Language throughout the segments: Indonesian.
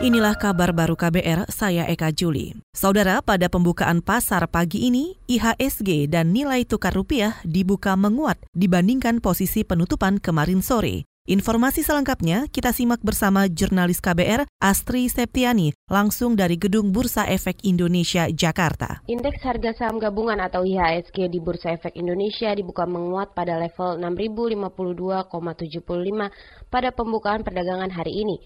Inilah kabar baru KBR, saya Eka Juli. Saudara, pada pembukaan pasar pagi ini, IHSG dan nilai tukar rupiah dibuka menguat dibandingkan posisi penutupan kemarin sore. Informasi selengkapnya kita simak bersama jurnalis KBR Astri Septiani langsung dari Gedung Bursa Efek Indonesia Jakarta. Indeks harga saham gabungan atau IHSG di Bursa Efek Indonesia dibuka menguat pada level 6052,75 pada pembukaan perdagangan hari ini.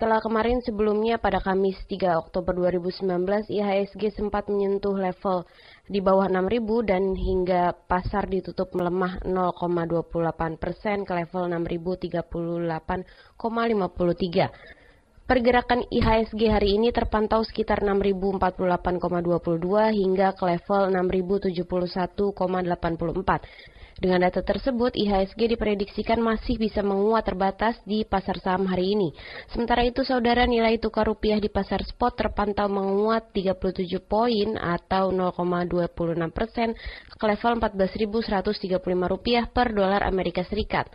Setelah kemarin sebelumnya pada Kamis 3 Oktober 2019 IHSG sempat menyentuh level di bawah 6000 dan hingga pasar ditutup melemah 0,28 persen ke level 6038,53. Pergerakan IHSG hari ini terpantau sekitar 6048,22 hingga ke level 6071,84. Dengan data tersebut, IHSG diprediksikan masih bisa menguat terbatas di pasar saham hari ini. Sementara itu, saudara nilai tukar rupiah di pasar spot terpantau menguat 37 poin atau 0,26 persen ke level 14.135 rupiah per dolar Amerika Serikat.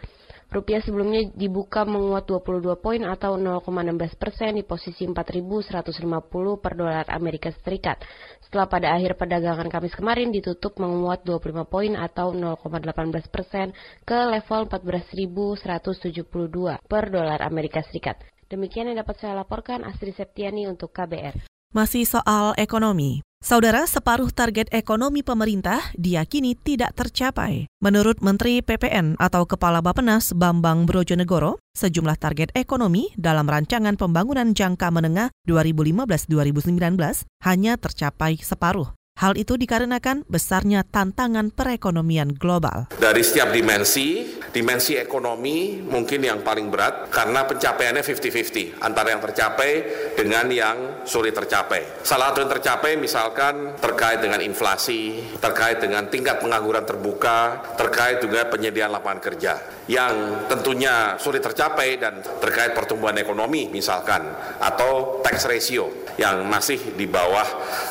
Rupiah sebelumnya dibuka menguat 22 poin atau 0,16 persen di posisi 4.150 per dolar Amerika Serikat. Setelah pada akhir perdagangan Kamis kemarin ditutup menguat 25 poin atau 0,18 persen ke level 14.172 per dolar Amerika Serikat. Demikian yang dapat saya laporkan Astri Septiani untuk KBR. Masih soal ekonomi. Saudara, separuh target ekonomi pemerintah diyakini tidak tercapai. Menurut Menteri PPN atau Kepala Bapenas Bambang Brojonegoro, sejumlah target ekonomi dalam rancangan pembangunan jangka menengah 2015-2019 hanya tercapai separuh. Hal itu dikarenakan besarnya tantangan perekonomian global. Dari setiap dimensi, dimensi ekonomi mungkin yang paling berat karena pencapaiannya 50-50 antara yang tercapai dengan yang sulit tercapai. Salah satu yang tercapai misalkan terkait dengan inflasi, terkait dengan tingkat pengangguran terbuka, terkait juga penyediaan lapangan kerja yang tentunya sulit tercapai dan terkait pertumbuhan ekonomi misalkan atau tax ratio yang masih di bawah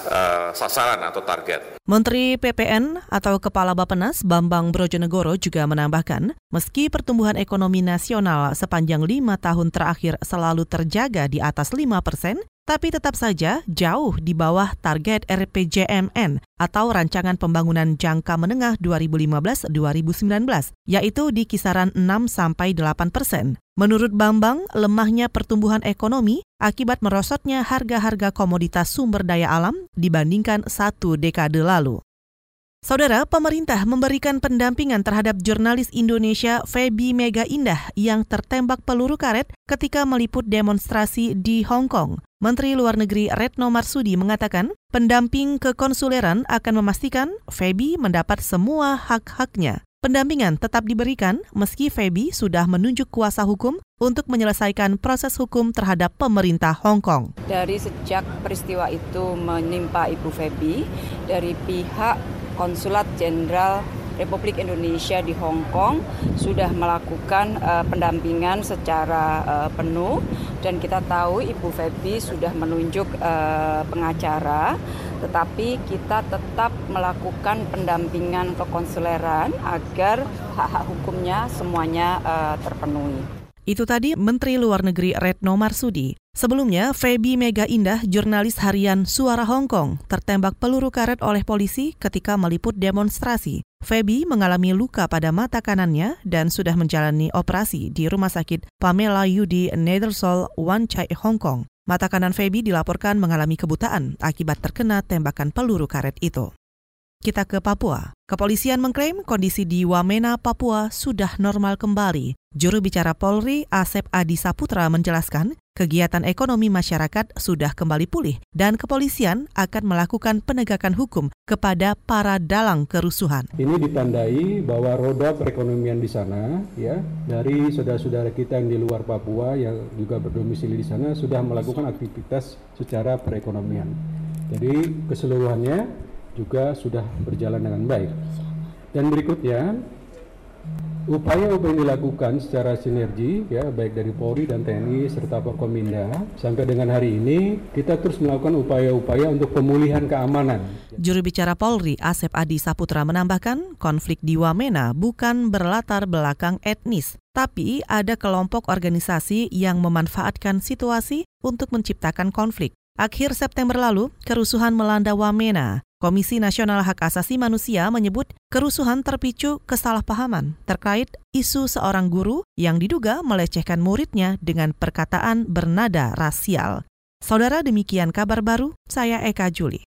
uh, sasaran atau target. Menteri PPN atau Kepala Bapenas Bambang Brojonegoro juga menambahkan, meski pertumbuhan ekonomi nasional sepanjang lima tahun terakhir selalu terjaga di atas 5 persen, tapi tetap saja jauh di bawah target RPJMN atau Rancangan Pembangunan Jangka Menengah 2015-2019, yaitu di kisaran 6-8 persen. Menurut Bambang, lemahnya pertumbuhan ekonomi akibat merosotnya harga-harga komoditas sumber daya alam dibandingkan satu dekade lalu. Saudara, pemerintah memberikan pendampingan terhadap jurnalis Indonesia Feby Mega Indah yang tertembak peluru karet ketika meliput demonstrasi di Hong Kong. Menteri Luar Negeri Retno Marsudi mengatakan, pendamping kekonsuleran akan memastikan Feby mendapat semua hak-haknya. Pendampingan tetap diberikan meski Feby sudah menunjuk kuasa hukum untuk menyelesaikan proses hukum terhadap pemerintah Hong Kong. Dari sejak peristiwa itu menimpa Ibu Feby, dari pihak Konsulat Jenderal Republik Indonesia di Hong Kong sudah melakukan uh, pendampingan secara uh, penuh dan kita tahu Ibu Febi sudah menunjuk uh, pengacara tetapi kita tetap melakukan pendampingan kekonsuleran agar hak-hak hukumnya semuanya uh, terpenuhi. Itu tadi Menteri Luar Negeri Retno Marsudi. Sebelumnya, Feby Mega Indah, jurnalis harian Suara Hong Kong, tertembak peluru karet oleh polisi ketika meliput demonstrasi. Feby mengalami luka pada mata kanannya dan sudah menjalani operasi di Rumah Sakit Pamela Yudi Nedersol Wan Chai Hong Kong. Mata kanan Feby dilaporkan mengalami kebutaan akibat terkena tembakan peluru karet itu. Kita ke Papua. Kepolisian mengklaim kondisi di Wamena, Papua sudah normal kembali. Juru bicara Polri, Asep Adi Saputra menjelaskan, kegiatan ekonomi masyarakat sudah kembali pulih dan kepolisian akan melakukan penegakan hukum kepada para dalang kerusuhan. Ini ditandai bahwa roda perekonomian di sana ya dari saudara-saudara kita yang di luar Papua yang juga berdomisili di sana sudah melakukan aktivitas secara perekonomian. Jadi keseluruhannya juga sudah berjalan dengan baik. Dan berikutnya Upaya-upaya yang dilakukan secara sinergi ya baik dari Polri dan TNI serta Forkominda sampai dengan hari ini kita terus melakukan upaya-upaya untuk pemulihan keamanan. Juru bicara Polri Asep Adi Saputra menambahkan konflik di Wamena bukan berlatar belakang etnis, tapi ada kelompok organisasi yang memanfaatkan situasi untuk menciptakan konflik. Akhir September lalu, kerusuhan melanda Wamena. Komisi Nasional Hak Asasi Manusia menyebut kerusuhan terpicu kesalahpahaman terkait isu seorang guru yang diduga melecehkan muridnya dengan perkataan bernada rasial. Saudara demikian kabar baru, saya Eka Juli.